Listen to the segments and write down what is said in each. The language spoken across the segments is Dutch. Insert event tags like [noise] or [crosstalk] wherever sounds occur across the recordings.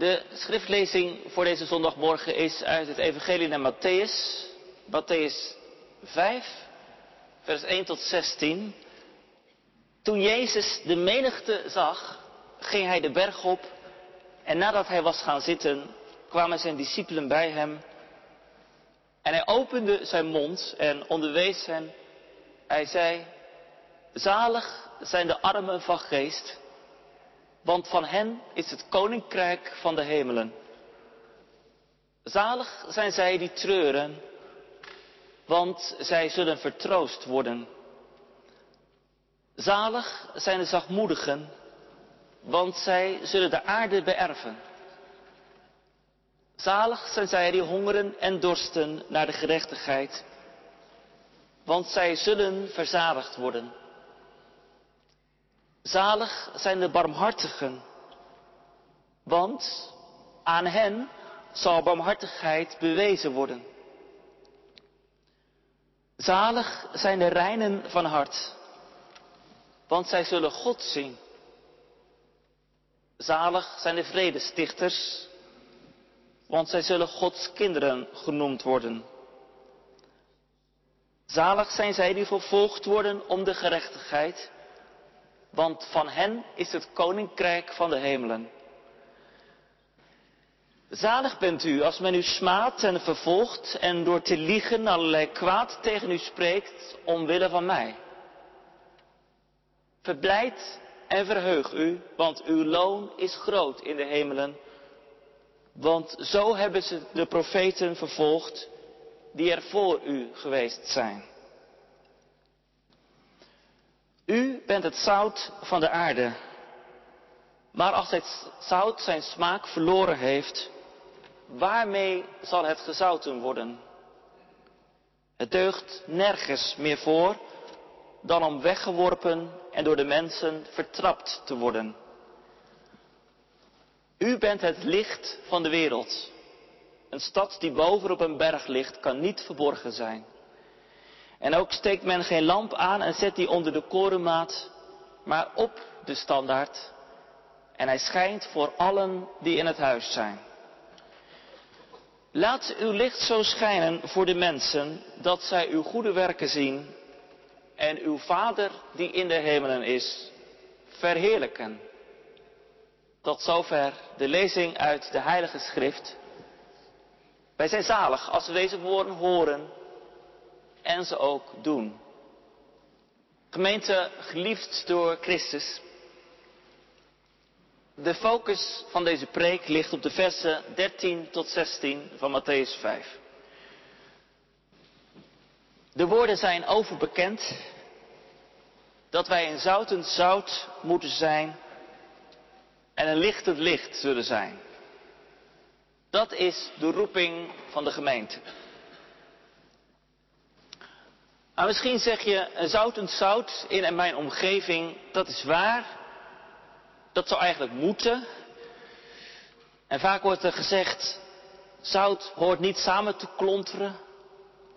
De schriftlezing voor deze zondagmorgen is uit het Evangelie naar Matthäus, Matthäus 5, vers 1 tot 16. Toen Jezus de menigte zag, ging hij de berg op en nadat hij was gaan zitten, kwamen zijn discipelen bij hem en hij opende zijn mond en onderwees hen. Hij zei, zalig zijn de armen van geest, want van hen is het koninkrijk van de hemelen. Zalig zijn zij die treuren, want zij zullen vertroost worden. Zalig zijn de zachtmoedigen, want zij zullen de aarde beërven. Zalig zijn zij die hongeren en dorsten naar de gerechtigheid, want zij zullen verzadigd worden. Zalig zijn de barmhartigen, want aan hen zal barmhartigheid bewezen worden. Zalig zijn de reinen van hart, want zij zullen God zien. Zalig zijn de vredestichters, want zij zullen Gods kinderen genoemd worden. Zalig zijn zij die vervolgd worden om de gerechtigheid, want van hen is het koninkrijk van de hemelen. Zalig bent u als men u smaadt en vervolgt en door te liegen allerlei kwaad tegen u spreekt omwille van mij. Verblijd en verheug u, want uw loon is groot in de hemelen. Want zo hebben ze de profeten vervolgd die er voor u geweest zijn. U bent het zout van de aarde. Maar als het zout zijn smaak verloren heeft, waarmee zal het gezouten worden? Het deugt nergens meer voor dan om weggeworpen en door de mensen vertrapt te worden. U bent het licht van de wereld. Een stad die boven op een berg ligt, kan niet verborgen zijn. En ook steekt men geen lamp aan en zet die onder de korenmaat, maar op de standaard. En hij schijnt voor allen die in het huis zijn. Laat uw licht zo schijnen voor de mensen dat zij uw goede werken zien en uw Vader die in de hemelen is, verheerlijken. Tot zover de lezing uit de Heilige Schrift. Wij zijn zalig als we deze woorden horen en ze ook doen. Gemeente, geliefd door Christus. De focus van deze preek ligt op de versen 13 tot 16 van Matthäus 5. De woorden zijn overbekend dat wij een zoutend zout moeten zijn en een lichtend licht zullen zijn. Dat is de roeping van de gemeente. Maar misschien zeg je, een zoutend zout in en mijn omgeving, dat is waar. Dat zou eigenlijk moeten. En vaak wordt er gezegd, zout hoort niet samen te klonteren.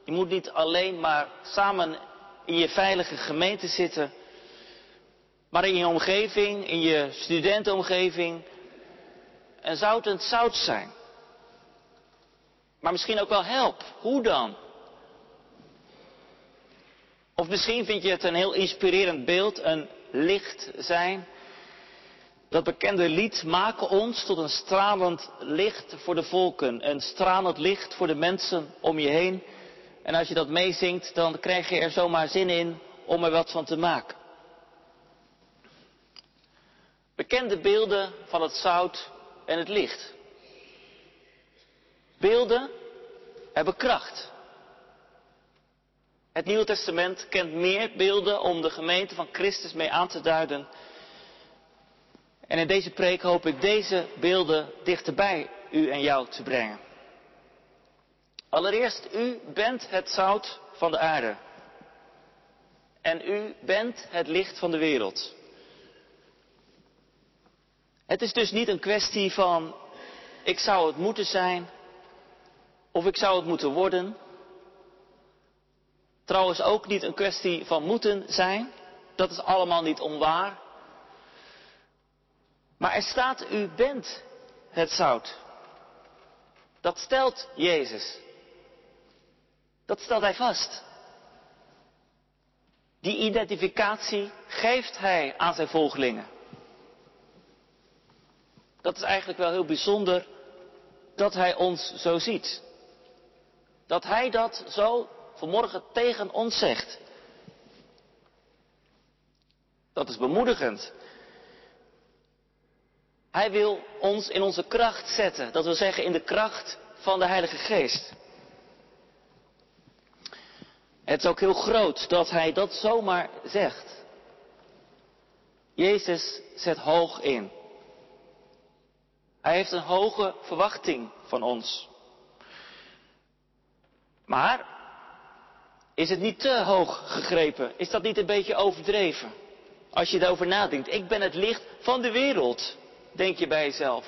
Je moet niet alleen maar samen in je veilige gemeente zitten maar in je omgeving, in je studentenomgeving, een zoutend zout zijn. Maar misschien ook wel help. Hoe dan? Of misschien vind je het een heel inspirerend beeld, een licht zijn. Dat bekende lied maken ons tot een stralend licht voor de volken. Een stralend licht voor de mensen om je heen. En als je dat meezingt, dan krijg je er zomaar zin in om er wat van te maken. Bekende beelden van het zout en het licht. Beelden hebben kracht. Het Nieuwe Testament kent meer beelden om de gemeente van Christus mee aan te duiden. En in deze preek hoop ik deze beelden dichterbij u en jou te brengen. Allereerst, u bent het zout van de aarde. En u bent het licht van de wereld. Het is dus niet een kwestie van ik zou het moeten zijn of ik zou het moeten worden. Trouwens ook niet een kwestie van moeten zijn. Dat is allemaal niet onwaar. Maar er staat u bent het zout. Dat stelt Jezus. Dat stelt hij vast. Die identificatie geeft hij aan zijn volgelingen. Dat is eigenlijk wel heel bijzonder dat hij ons zo ziet. Dat hij dat zo vanmorgen tegen ons zegt. Dat is bemoedigend. Hij wil ons in onze kracht zetten. Dat wil zeggen in de kracht van de Heilige Geest. Het is ook heel groot dat hij dat zomaar zegt. Jezus zet hoog in. Hij heeft een hoge verwachting van ons. Maar is het niet te hoog gegrepen? Is dat niet een beetje overdreven? Als je daarover nadenkt. Ik ben het licht van de wereld, denk je bij jezelf.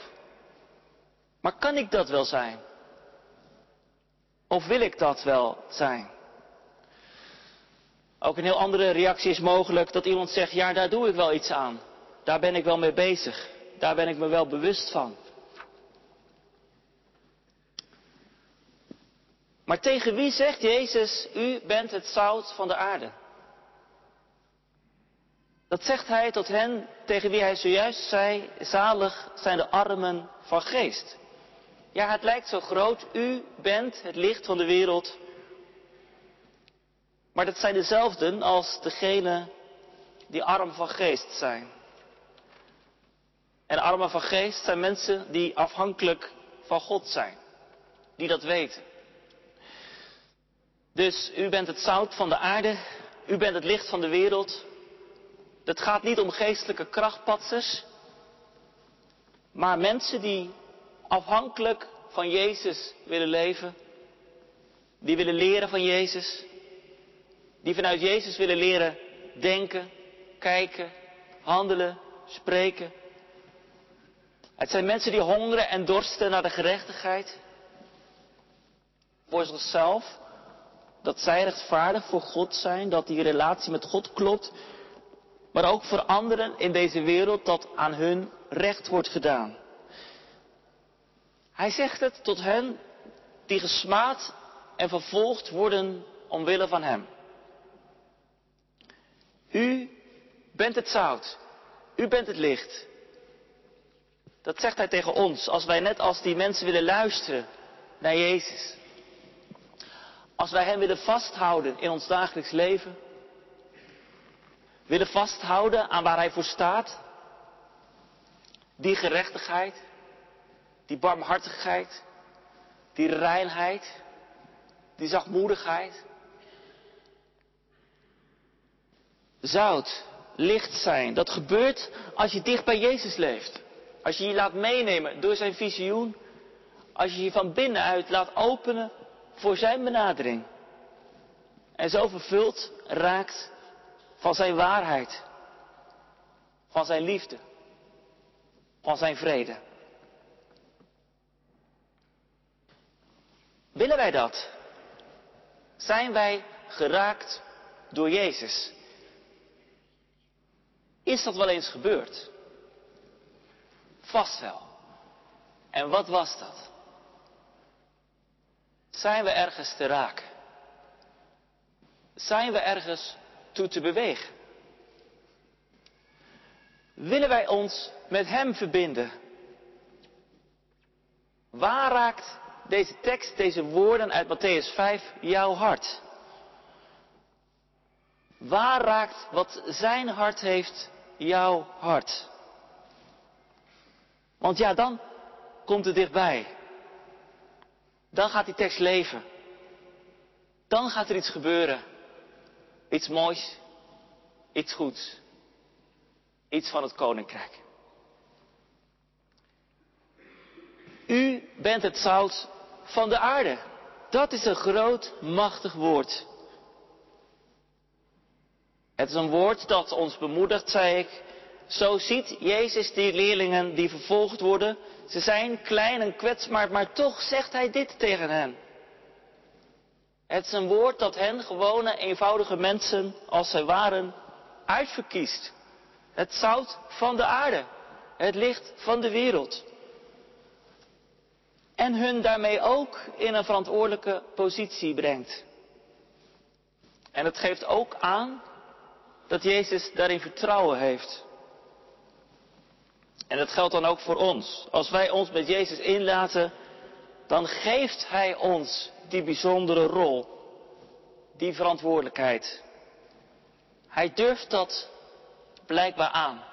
Maar kan ik dat wel zijn? Of wil ik dat wel zijn? Ook een heel andere reactie is mogelijk dat iemand zegt, ja daar doe ik wel iets aan. Daar ben ik wel mee bezig. Daar ben ik me wel bewust van. Maar tegen wie zegt Jezus, u bent het zout van de aarde? Dat zegt hij tot hen tegen wie hij zojuist zei, zalig zijn de armen van geest. Ja, het lijkt zo groot, u bent het licht van de wereld. Maar dat zijn dezelfden als degenen die arm van geest zijn. En armen van geest zijn mensen die afhankelijk van God zijn. Die dat weten. Dus u bent het zout van de aarde, u bent het licht van de wereld. Het gaat niet om geestelijke krachtpatsers, maar mensen die afhankelijk van Jezus willen leven, die willen leren van Jezus, die vanuit Jezus willen leren denken, kijken, handelen, spreken. Het zijn mensen die hongeren en dorsten naar de gerechtigheid voor zichzelf, dat zij rechtvaardig voor God zijn, dat die relatie met God klopt, maar ook voor anderen in deze wereld dat aan hun recht wordt gedaan. Hij zegt het tot hen die gesmaad en vervolgd worden omwille van hem. U bent het zout. U bent het licht. Dat zegt hij tegen ons als wij net als die mensen willen luisteren naar Jezus. Als wij Hem willen vasthouden in ons dagelijks leven, willen vasthouden aan waar Hij voor staat, die gerechtigheid, die barmhartigheid, die reinheid, die zachtmoedigheid. Zout, licht zijn, dat gebeurt als je dicht bij Jezus leeft. Als je je laat meenemen door zijn visioen. Als je je van binnenuit laat openen voor zijn benadering. En zo vervuld raakt van zijn waarheid. Van zijn liefde. Van zijn vrede. Willen wij dat? Zijn wij geraakt door Jezus? Is dat wel eens gebeurd? Vast wel. En wat was dat? Zijn we ergens te raken? Zijn we ergens toe te bewegen? Willen wij ons met Hem verbinden? Waar raakt deze tekst, deze woorden uit Matthäus 5 jouw hart? Waar raakt wat Zijn hart heeft jouw hart? Want ja, dan komt het dichtbij. Dan gaat die tekst leven. Dan gaat er iets gebeuren. Iets moois. Iets goeds. Iets van het koninkrijk. U bent het zout van de aarde. Dat is een groot, machtig woord. Het is een woord dat ons bemoedigt, zei ik. Zo ziet Jezus die leerlingen die vervolgd worden, ze zijn klein en kwetsbaar, maar toch zegt hij dit tegen hen. Het is een woord dat hen, gewone, eenvoudige mensen, als zij waren, uitverkiest. Het zout van de aarde. Het licht van de wereld. En hun daarmee ook in een verantwoordelijke positie brengt. En het geeft ook aan dat Jezus daarin vertrouwen heeft. En dat geldt dan ook voor ons. Als wij ons met Jezus inlaten, dan geeft Hij ons die bijzondere rol, die verantwoordelijkheid. Hij durft dat blijkbaar aan,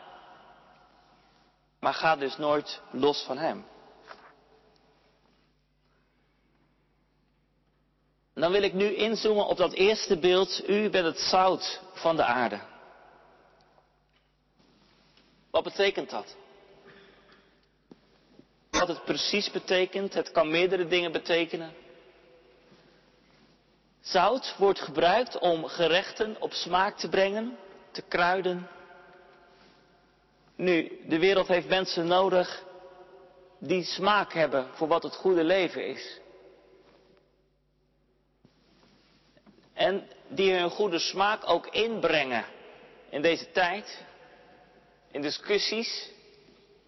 maar gaat dus nooit los van Hem. Dan wil ik nu inzoomen op dat eerste beeld. U bent het zout van de aarde. Wat betekent dat? Wat het precies betekent, het kan meerdere dingen betekenen. Zout wordt gebruikt om gerechten op smaak te brengen, te kruiden. Nu, de wereld heeft mensen nodig die smaak hebben voor wat het goede leven is. En die hun goede smaak ook inbrengen in deze tijd. In discussies.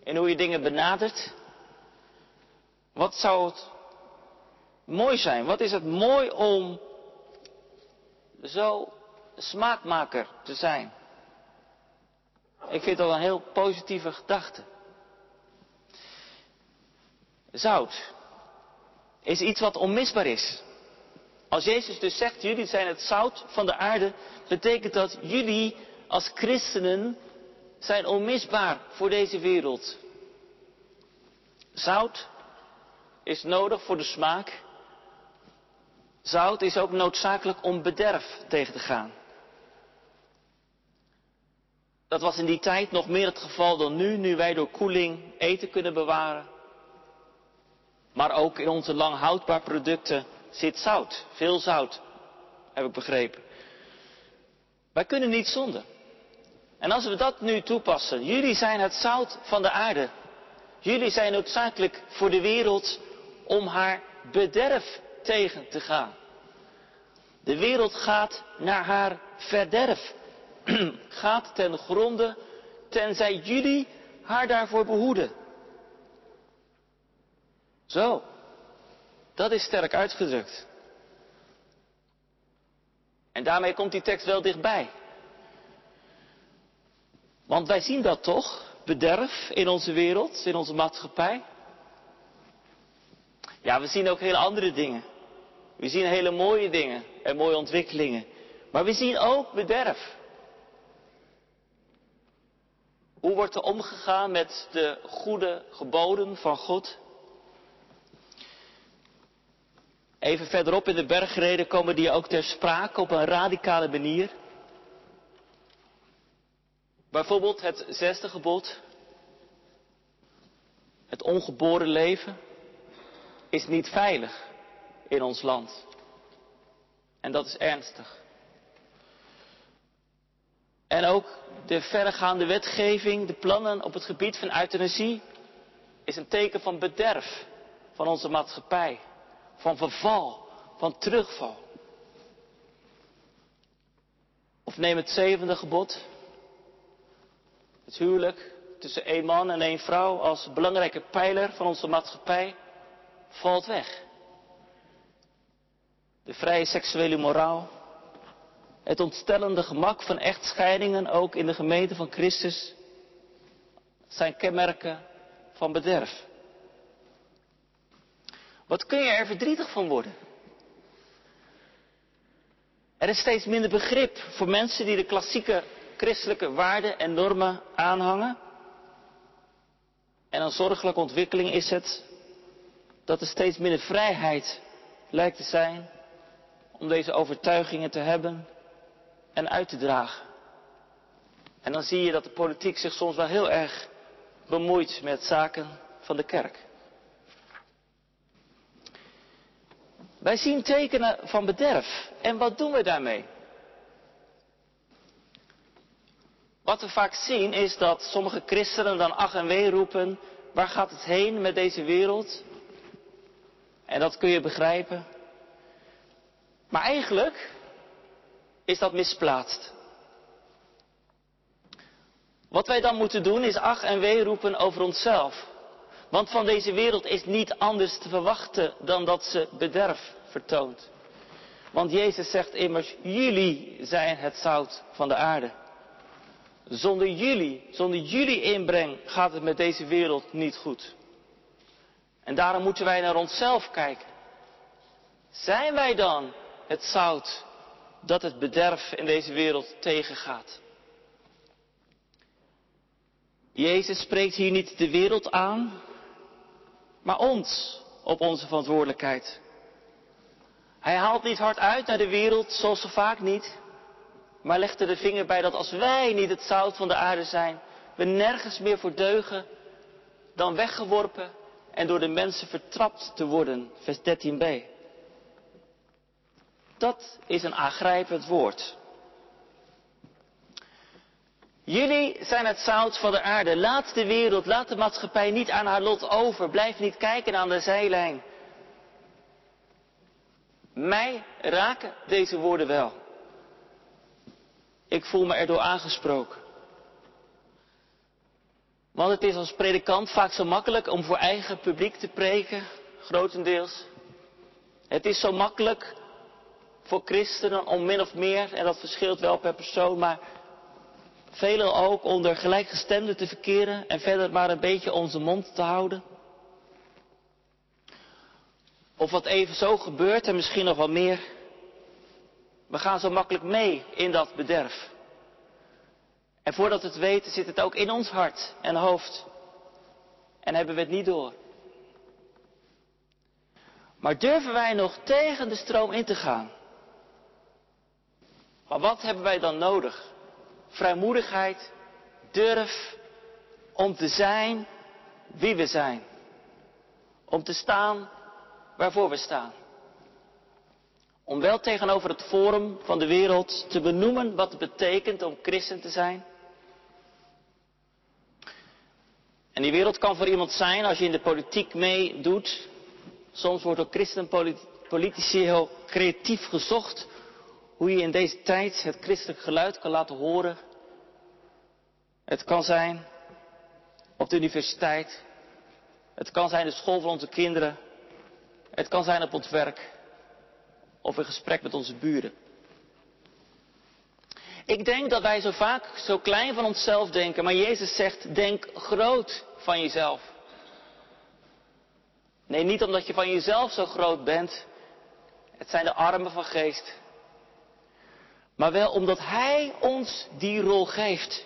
In hoe je dingen benadert. Wat zou het mooi zijn? Wat is het mooi om zo smaakmaker te zijn? Ik vind dat een heel positieve gedachte. Zout is iets wat onmisbaar is. Als Jezus dus zegt, jullie zijn het zout van de aarde, betekent dat jullie als christenen zijn onmisbaar voor deze wereld. Zout is nodig voor de smaak. Zout is ook noodzakelijk om bederf tegen te gaan. Dat was in die tijd nog meer het geval dan nu, nu wij door koeling eten kunnen bewaren. Maar ook in onze lang houdbaar producten zit zout, veel zout, heb ik begrepen. Wij kunnen niet zonder. En als we dat nu toepassen, jullie zijn het zout van de aarde. Jullie zijn noodzakelijk voor de wereld om haar bederf tegen te gaan. De wereld gaat naar haar verderf, [clears throat] gaat ten gronde, tenzij jullie haar daarvoor behoeden. Zo, dat is sterk uitgedrukt. En daarmee komt die tekst wel dichtbij. Want wij zien dat toch, bederf in onze wereld, in onze maatschappij. Ja, we zien ook hele andere dingen. We zien hele mooie dingen en mooie ontwikkelingen. Maar we zien ook bederf. Hoe wordt er omgegaan met de goede geboden van God? Even verderop in de bergreden komen die ook ter sprake op een radicale manier. Bijvoorbeeld het zesde gebod. Het ongeboren leven is niet veilig in ons land. En dat is ernstig. En ook de verregaande wetgeving, de plannen op het gebied van euthanasie, is een teken van bederf van onze maatschappij van verval, van terugval. Of neem het zevende gebod. Het huwelijk tussen één man en één vrouw als belangrijke pijler van onze maatschappij valt weg. De vrije seksuele moraal. Het ontstellende gemak van echtscheidingen ook in de gemeente van Christus zijn kenmerken van bederf. Wat kun je er verdrietig van worden? Er is steeds minder begrip voor mensen die de klassieke christelijke waarden en normen aanhangen. En een zorgelijke ontwikkeling is het dat er steeds minder vrijheid lijkt te zijn om deze overtuigingen te hebben en uit te dragen. En dan zie je dat de politiek zich soms wel heel erg bemoeit met zaken van de kerk. Wij zien tekenen van bederf. En wat doen we daarmee? Wat we vaak zien is dat sommige christenen dan ach en wee roepen, waar gaat het heen met deze wereld? En dat kun je begrijpen. Maar eigenlijk is dat misplaatst. Wat wij dan moeten doen is ach en wee roepen over onszelf. Want van deze wereld is niet anders te verwachten dan dat ze bederf vertoont. Want Jezus zegt immers, jullie zijn het zout van de aarde. Zonder jullie, zonder jullie inbreng gaat het met deze wereld niet goed. En daarom moeten wij naar onszelf kijken. Zijn wij dan het zout dat het bederf in deze wereld tegengaat? Jezus spreekt hier niet de wereld aan, maar ons op onze verantwoordelijkheid. Hij haalt niet hard uit naar de wereld, zoals zo vaak niet, maar legt er de vinger bij dat als wij niet het zout van de aarde zijn, we nergens meer voor deugen dan weggeworpen en door de mensen vertrapt te worden. Vers 13b. Dat is een aangrijpend woord. Jullie zijn het zout van de aarde. Laat de wereld, laat de maatschappij niet aan haar lot over. Blijf niet kijken aan de zijlijn. Mij raken deze woorden wel. Ik voel me erdoor aangesproken. Want het is als predikant vaak zo makkelijk om voor eigen publiek te preken, grotendeels. Het is zo makkelijk voor christenen om min of meer, en dat verschilt wel per persoon, maar velen ook onder gelijkgestemden te verkeren en verder maar een beetje onze mond te houden. Of wat even zo gebeurt en misschien nog wel meer. We gaan zo makkelijk mee in dat bederf. En voordat we het weten zit het ook in ons hart en hoofd. En hebben we het niet door. Maar durven wij nog tegen de stroom in te gaan? Maar wat hebben wij dan nodig? Vrijmoedigheid, durf om te zijn wie we zijn. Om te staan waarvoor we staan. Om wel tegenover het forum van de wereld te benoemen wat het betekent om christen te zijn. En die wereld kan voor iemand zijn als je in de politiek meedoet. Soms wordt door christenpolitici heel creatief gezocht hoe je in deze tijd het christelijk geluid kan laten horen. Het kan zijn op de universiteit. Het kan zijn de school van onze kinderen. Het kan zijn op ons werk. Of in gesprek met onze buren. Ik denk dat wij zo vaak zo klein van onszelf denken, maar Jezus zegt, denk groot van jezelf. Nee, niet omdat je van jezelf zo groot bent. Het zijn de armen van geest. Maar wel omdat Hij ons die rol geeft.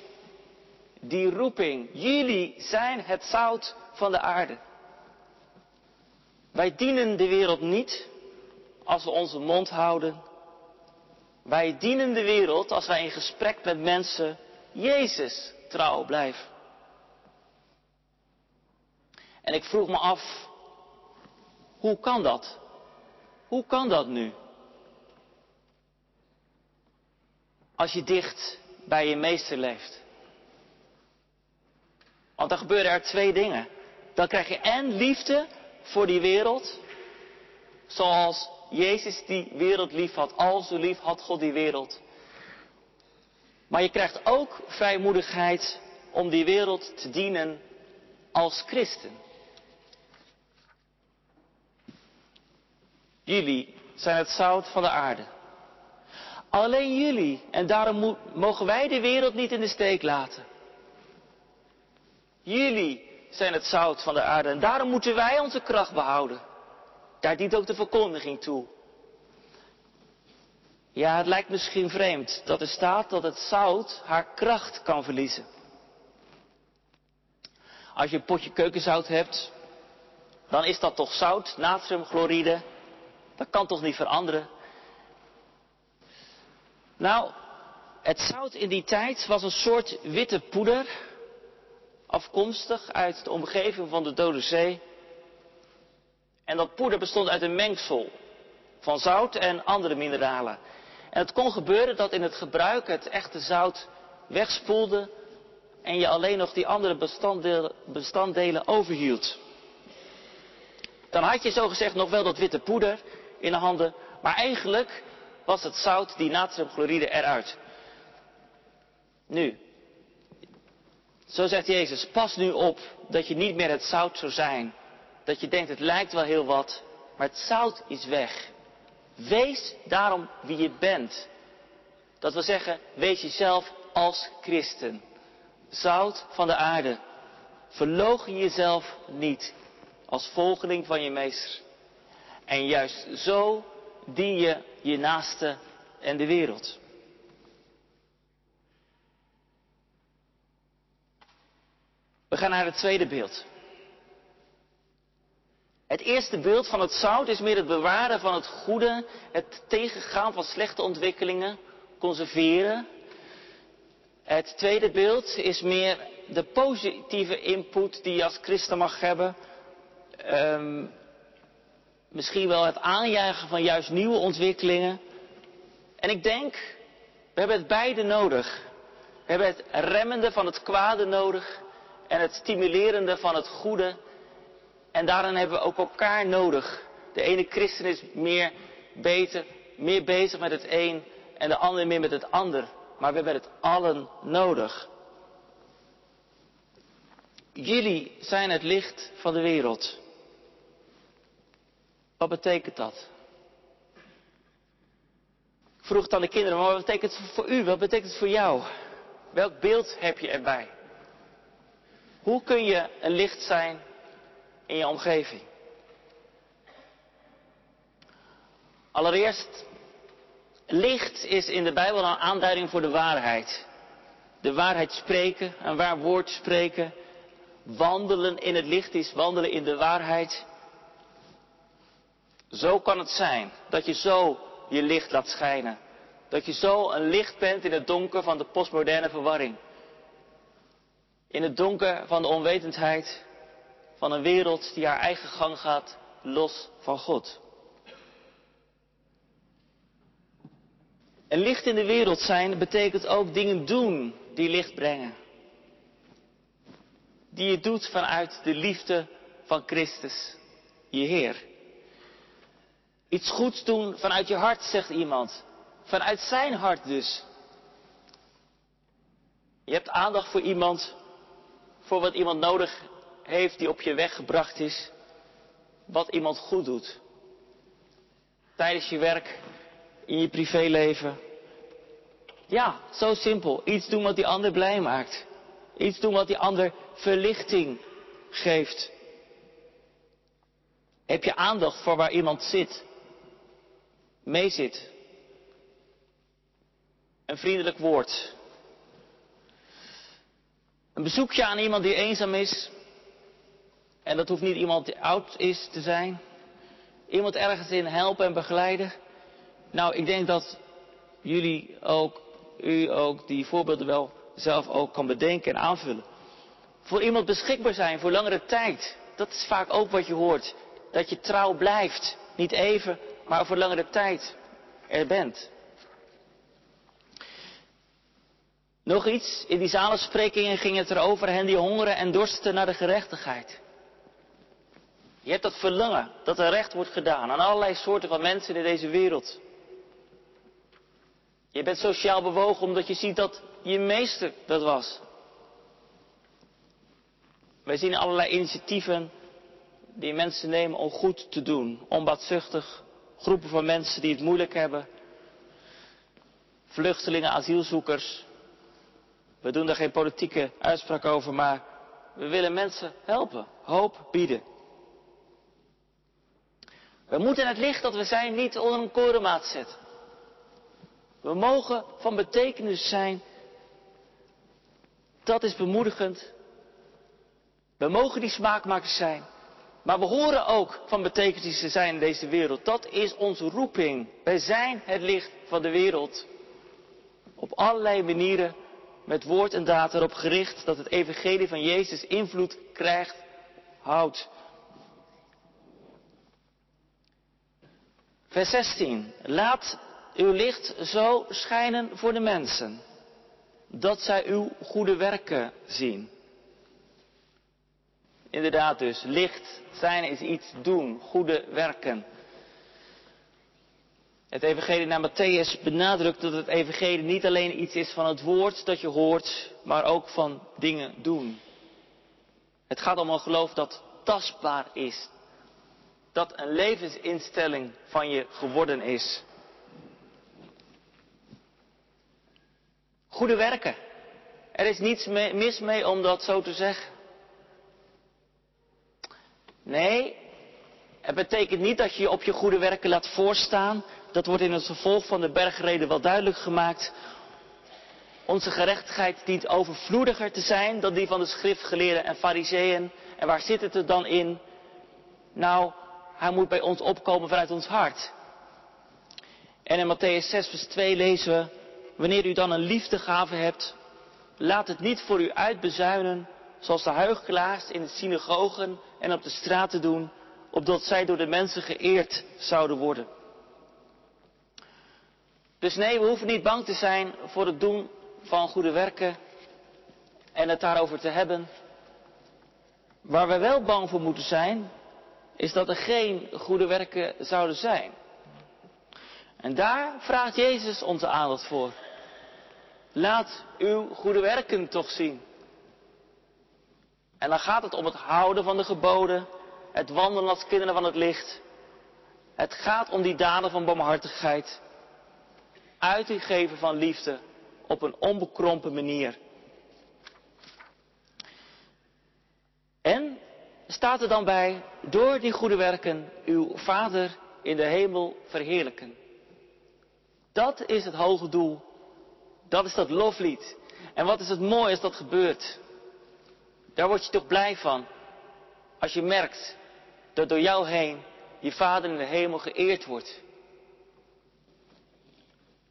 Die roeping. Jullie zijn het zout van de aarde. Wij dienen de wereld niet als we onze mond houden. Wij dienen de wereld als wij in gesprek met mensen Jezus trouw blijven. En ik vroeg me af, hoe kan dat? Hoe kan dat nu? Als je dicht bij je meester leeft. Want dan gebeuren er twee dingen. Dan krijg je en liefde voor die wereld, zoals Jezus die wereld lief had, al zo lief had God die wereld. Maar je krijgt ook vrijmoedigheid om die wereld te dienen als christen. Jullie zijn het zout van de aarde. Alleen jullie. En daarom mogen wij de wereld niet in de steek laten. Jullie zijn het zout van de aarde. En daarom moeten wij onze kracht behouden. Daar dient ook de verkondiging toe. Ja, het lijkt misschien vreemd dat er staat dat het zout haar kracht kan verliezen. Als je een potje keukenzout hebt, dan is dat toch zout, natriumchloride. Dat kan toch niet veranderen? Nou, het zout in die tijd was een soort witte poeder, afkomstig uit de omgeving van de Dode Zee. En dat poeder bestond uit een mengsel van zout en andere mineralen. En het kon gebeuren dat in het gebruik het echte zout wegspoelde en je alleen nog die andere bestanddelen, bestanddelen overhield. Dan had je zogezegd nog wel dat witte poeder in de handen, maar eigenlijk was het zout, die natriumchloride, eruit. Nu, Zo zegt Jezus, pas nu op dat je niet meer het zout zou zijn. Dat je denkt, het lijkt wel heel wat, maar het zout is weg. Wees daarom wie je bent. Dat wil zeggen, wees jezelf als christen. Zout van de aarde. Verloochen jezelf niet als volgeling van je meester. En juist zo dien je je naaste en de wereld. We gaan naar het tweede beeld. Het eerste beeld van het zout is meer het bewaren van het goede, het tegengaan van slechte ontwikkelingen, conserveren. Het tweede beeld is meer de positieve input die je als christen mag hebben. Um, misschien wel het aanjagen van juist nieuwe ontwikkelingen. En ik denk, we hebben het beide nodig. We hebben het remmende van het kwade nodig en het stimulerende van het goede. En daarin hebben we ook elkaar nodig. De ene christen is meer, beter, meer bezig met het een en de andere meer met het ander. Maar we hebben het allen nodig. Jullie zijn het licht van de wereld. Wat betekent dat? Ik vroeg aan de kinderen, maar wat betekent het voor u? Wat betekent het voor jou? Welk beeld heb je erbij? Hoe kun je een licht zijn in je omgeving? Allereerst, licht is in de Bijbel een aanduiding voor de waarheid. De waarheid spreken, een waar woord spreken. Wandelen in het licht is wandelen in de waarheid. Zo kan het zijn dat je zo je licht laat schijnen. Dat je zo een licht bent in het donker van de postmoderne verwarring. In het donker van de onwetendheid van een wereld die haar eigen gang gaat, los van God. En licht in de wereld zijn betekent ook dingen doen die licht brengen. Die je doet vanuit de liefde van Christus, je Heer. Iets goeds doen vanuit je hart, zegt iemand. Vanuit zijn hart dus. Je hebt aandacht voor iemand, voor wat iemand nodig heeft die op je weg gebracht is. Wat iemand goed doet. Tijdens je werk, in je privéleven. Ja, zo simpel. Iets doen wat die ander blij maakt. Iets doen wat die ander verlichting geeft. Heb je aandacht voor waar iemand zit? mee zit. Een vriendelijk woord. Een bezoekje aan iemand die eenzaam is. En dat hoeft niet iemand die oud is te zijn. Iemand ergens in helpen en begeleiden. Nou, ik denk dat jullie ook, u ook, die voorbeelden wel zelf ook kan bedenken en aanvullen. Voor iemand beschikbaar zijn voor langere tijd. Dat is vaak ook wat je hoort. Dat je trouw blijft. Niet even, maar over langere tijd er bent. Nog iets, in die zalensprekingen ging het erover hen die hongeren en dorsten naar de gerechtigheid. Je hebt dat verlangen dat er recht wordt gedaan aan allerlei soorten van mensen in deze wereld. Je bent sociaal bewogen omdat je ziet dat je meester dat was. Wij zien allerlei initiatieven die mensen nemen om goed te doen, onbaatzuchtig, groepen van mensen die het moeilijk hebben. Vluchtelingen, asielzoekers. We doen daar geen politieke uitspraak over, maar we willen mensen helpen, hoop bieden. We moeten het licht dat we zijn niet onder een korenmaat zetten. We mogen van betekenis zijn. Dat is bemoedigend. We mogen die smaakmakers zijn. Maar we horen ook van betekenis te zijn in deze wereld. Dat is onze roeping. Wij zijn het licht van de wereld. Op allerlei manieren met woord en daad erop gericht dat het evangelie van Jezus invloed krijgt, houdt. Vers 16. Laat uw licht zo schijnen voor de mensen, dat zij uw goede werken zien. Inderdaad dus, licht zijn is iets doen, goede werken. Het evangelie naar Matthäus benadrukt dat het evangelie niet alleen iets is van het woord dat je hoort, maar ook van dingen doen. Het gaat om een geloof dat tastbaar is. Dat een levensinstelling van je geworden is. Goede werken. Er is niets mis mee om dat zo te zeggen. Nee, het betekent niet dat je je op je goede werken laat voorstaan. Dat wordt in het vervolg van de bergreden wel duidelijk gemaakt. Onze gerechtigheid dient overvloediger te zijn dan die van de schriftgeleerden en fariseeën. En waar zit het er dan in? Nou, hij moet bij ons opkomen vanuit ons hart. En in Matthäus 6, vers 2 lezen we, wanneer u dan een liefdegave hebt, laat het niet voor u uitbezuinen, zoals de huichelaars in de synagogen en op de straten doen, opdat zij door de mensen geëerd zouden worden. Dus nee, we hoeven niet bang te zijn voor het doen van goede werken en het daarover te hebben. Waar we wel bang voor moeten zijn, is dat er geen goede werken zouden zijn. En daar vraagt Jezus onze aandacht voor. Laat uw goede werken toch zien. En dan gaat het om het houden van de geboden, het wandelen als kinderen van het licht. Het gaat om die daden van barmhartigheid. Uiting geven van liefde op een onbekrompen manier. En staat er dan bij, door die goede werken uw Vader in de hemel verheerlijken. Dat is het hoge doel. Dat is dat loflied. En wat is het mooi als dat gebeurt. Daar word je toch blij van. Als je merkt dat door jou heen je Vader in de hemel geëerd wordt.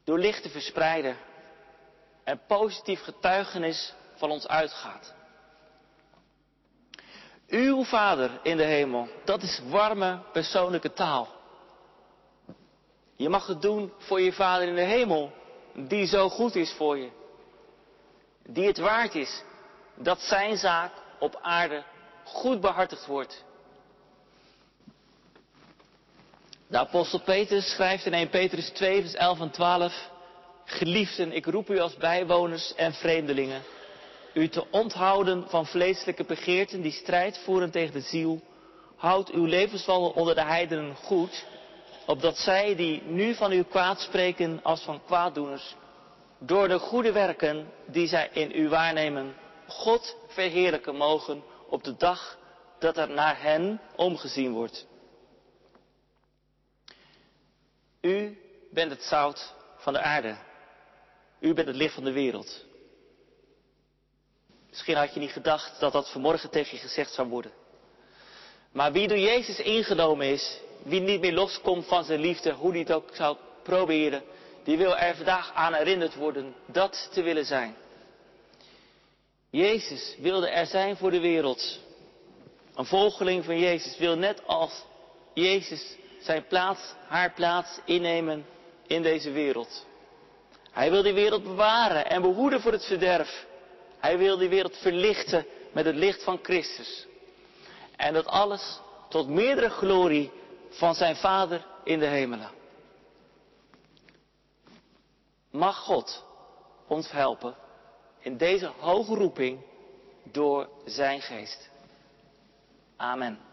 Door licht te verspreiden. En positief getuigenis van ons uitgaat. Uw Vader in de hemel, dat is warme persoonlijke taal. Je mag het doen voor je Vader in de hemel, die zo goed is voor je. Die het waard is dat zijn zaak op aarde goed behartigd wordt. De apostel Petrus schrijft in 1 Petrus 2, vers 11 en 12. Geliefden, ik roep u als bijwoners en vreemdelingen u te onthouden van vleeselijke begeerten die strijd voeren tegen de ziel. Houd uw levenswandel onder de heidenen goed, opdat zij die nu van u kwaad spreken als van kwaaddoeners, door de goede werken die zij in u waarnemen, God verheerlijken mogen op de dag dat er naar hen omgezien wordt. U bent het zout van de aarde. U bent het licht van de wereld. Misschien had je niet gedacht dat dat vanmorgen tegen je gezegd zou worden. Maar wie door Jezus ingenomen is, wie niet meer loskomt van zijn liefde, hoe die het ook zou proberen, die wil er vandaag aan herinnerd worden dat te willen zijn. Jezus wilde er zijn voor de wereld. Een volgeling van Jezus wil net als Jezus zijn plaats, haar plaats innemen in deze wereld. Hij wil die wereld bewaren en behoeden voor het verderf. Hij wil die wereld verlichten met het licht van Christus. En dat alles tot meerdere glorie van zijn Vader in de hemelen. Mag God ons helpen in deze hoge roeping door zijn geest. Amen.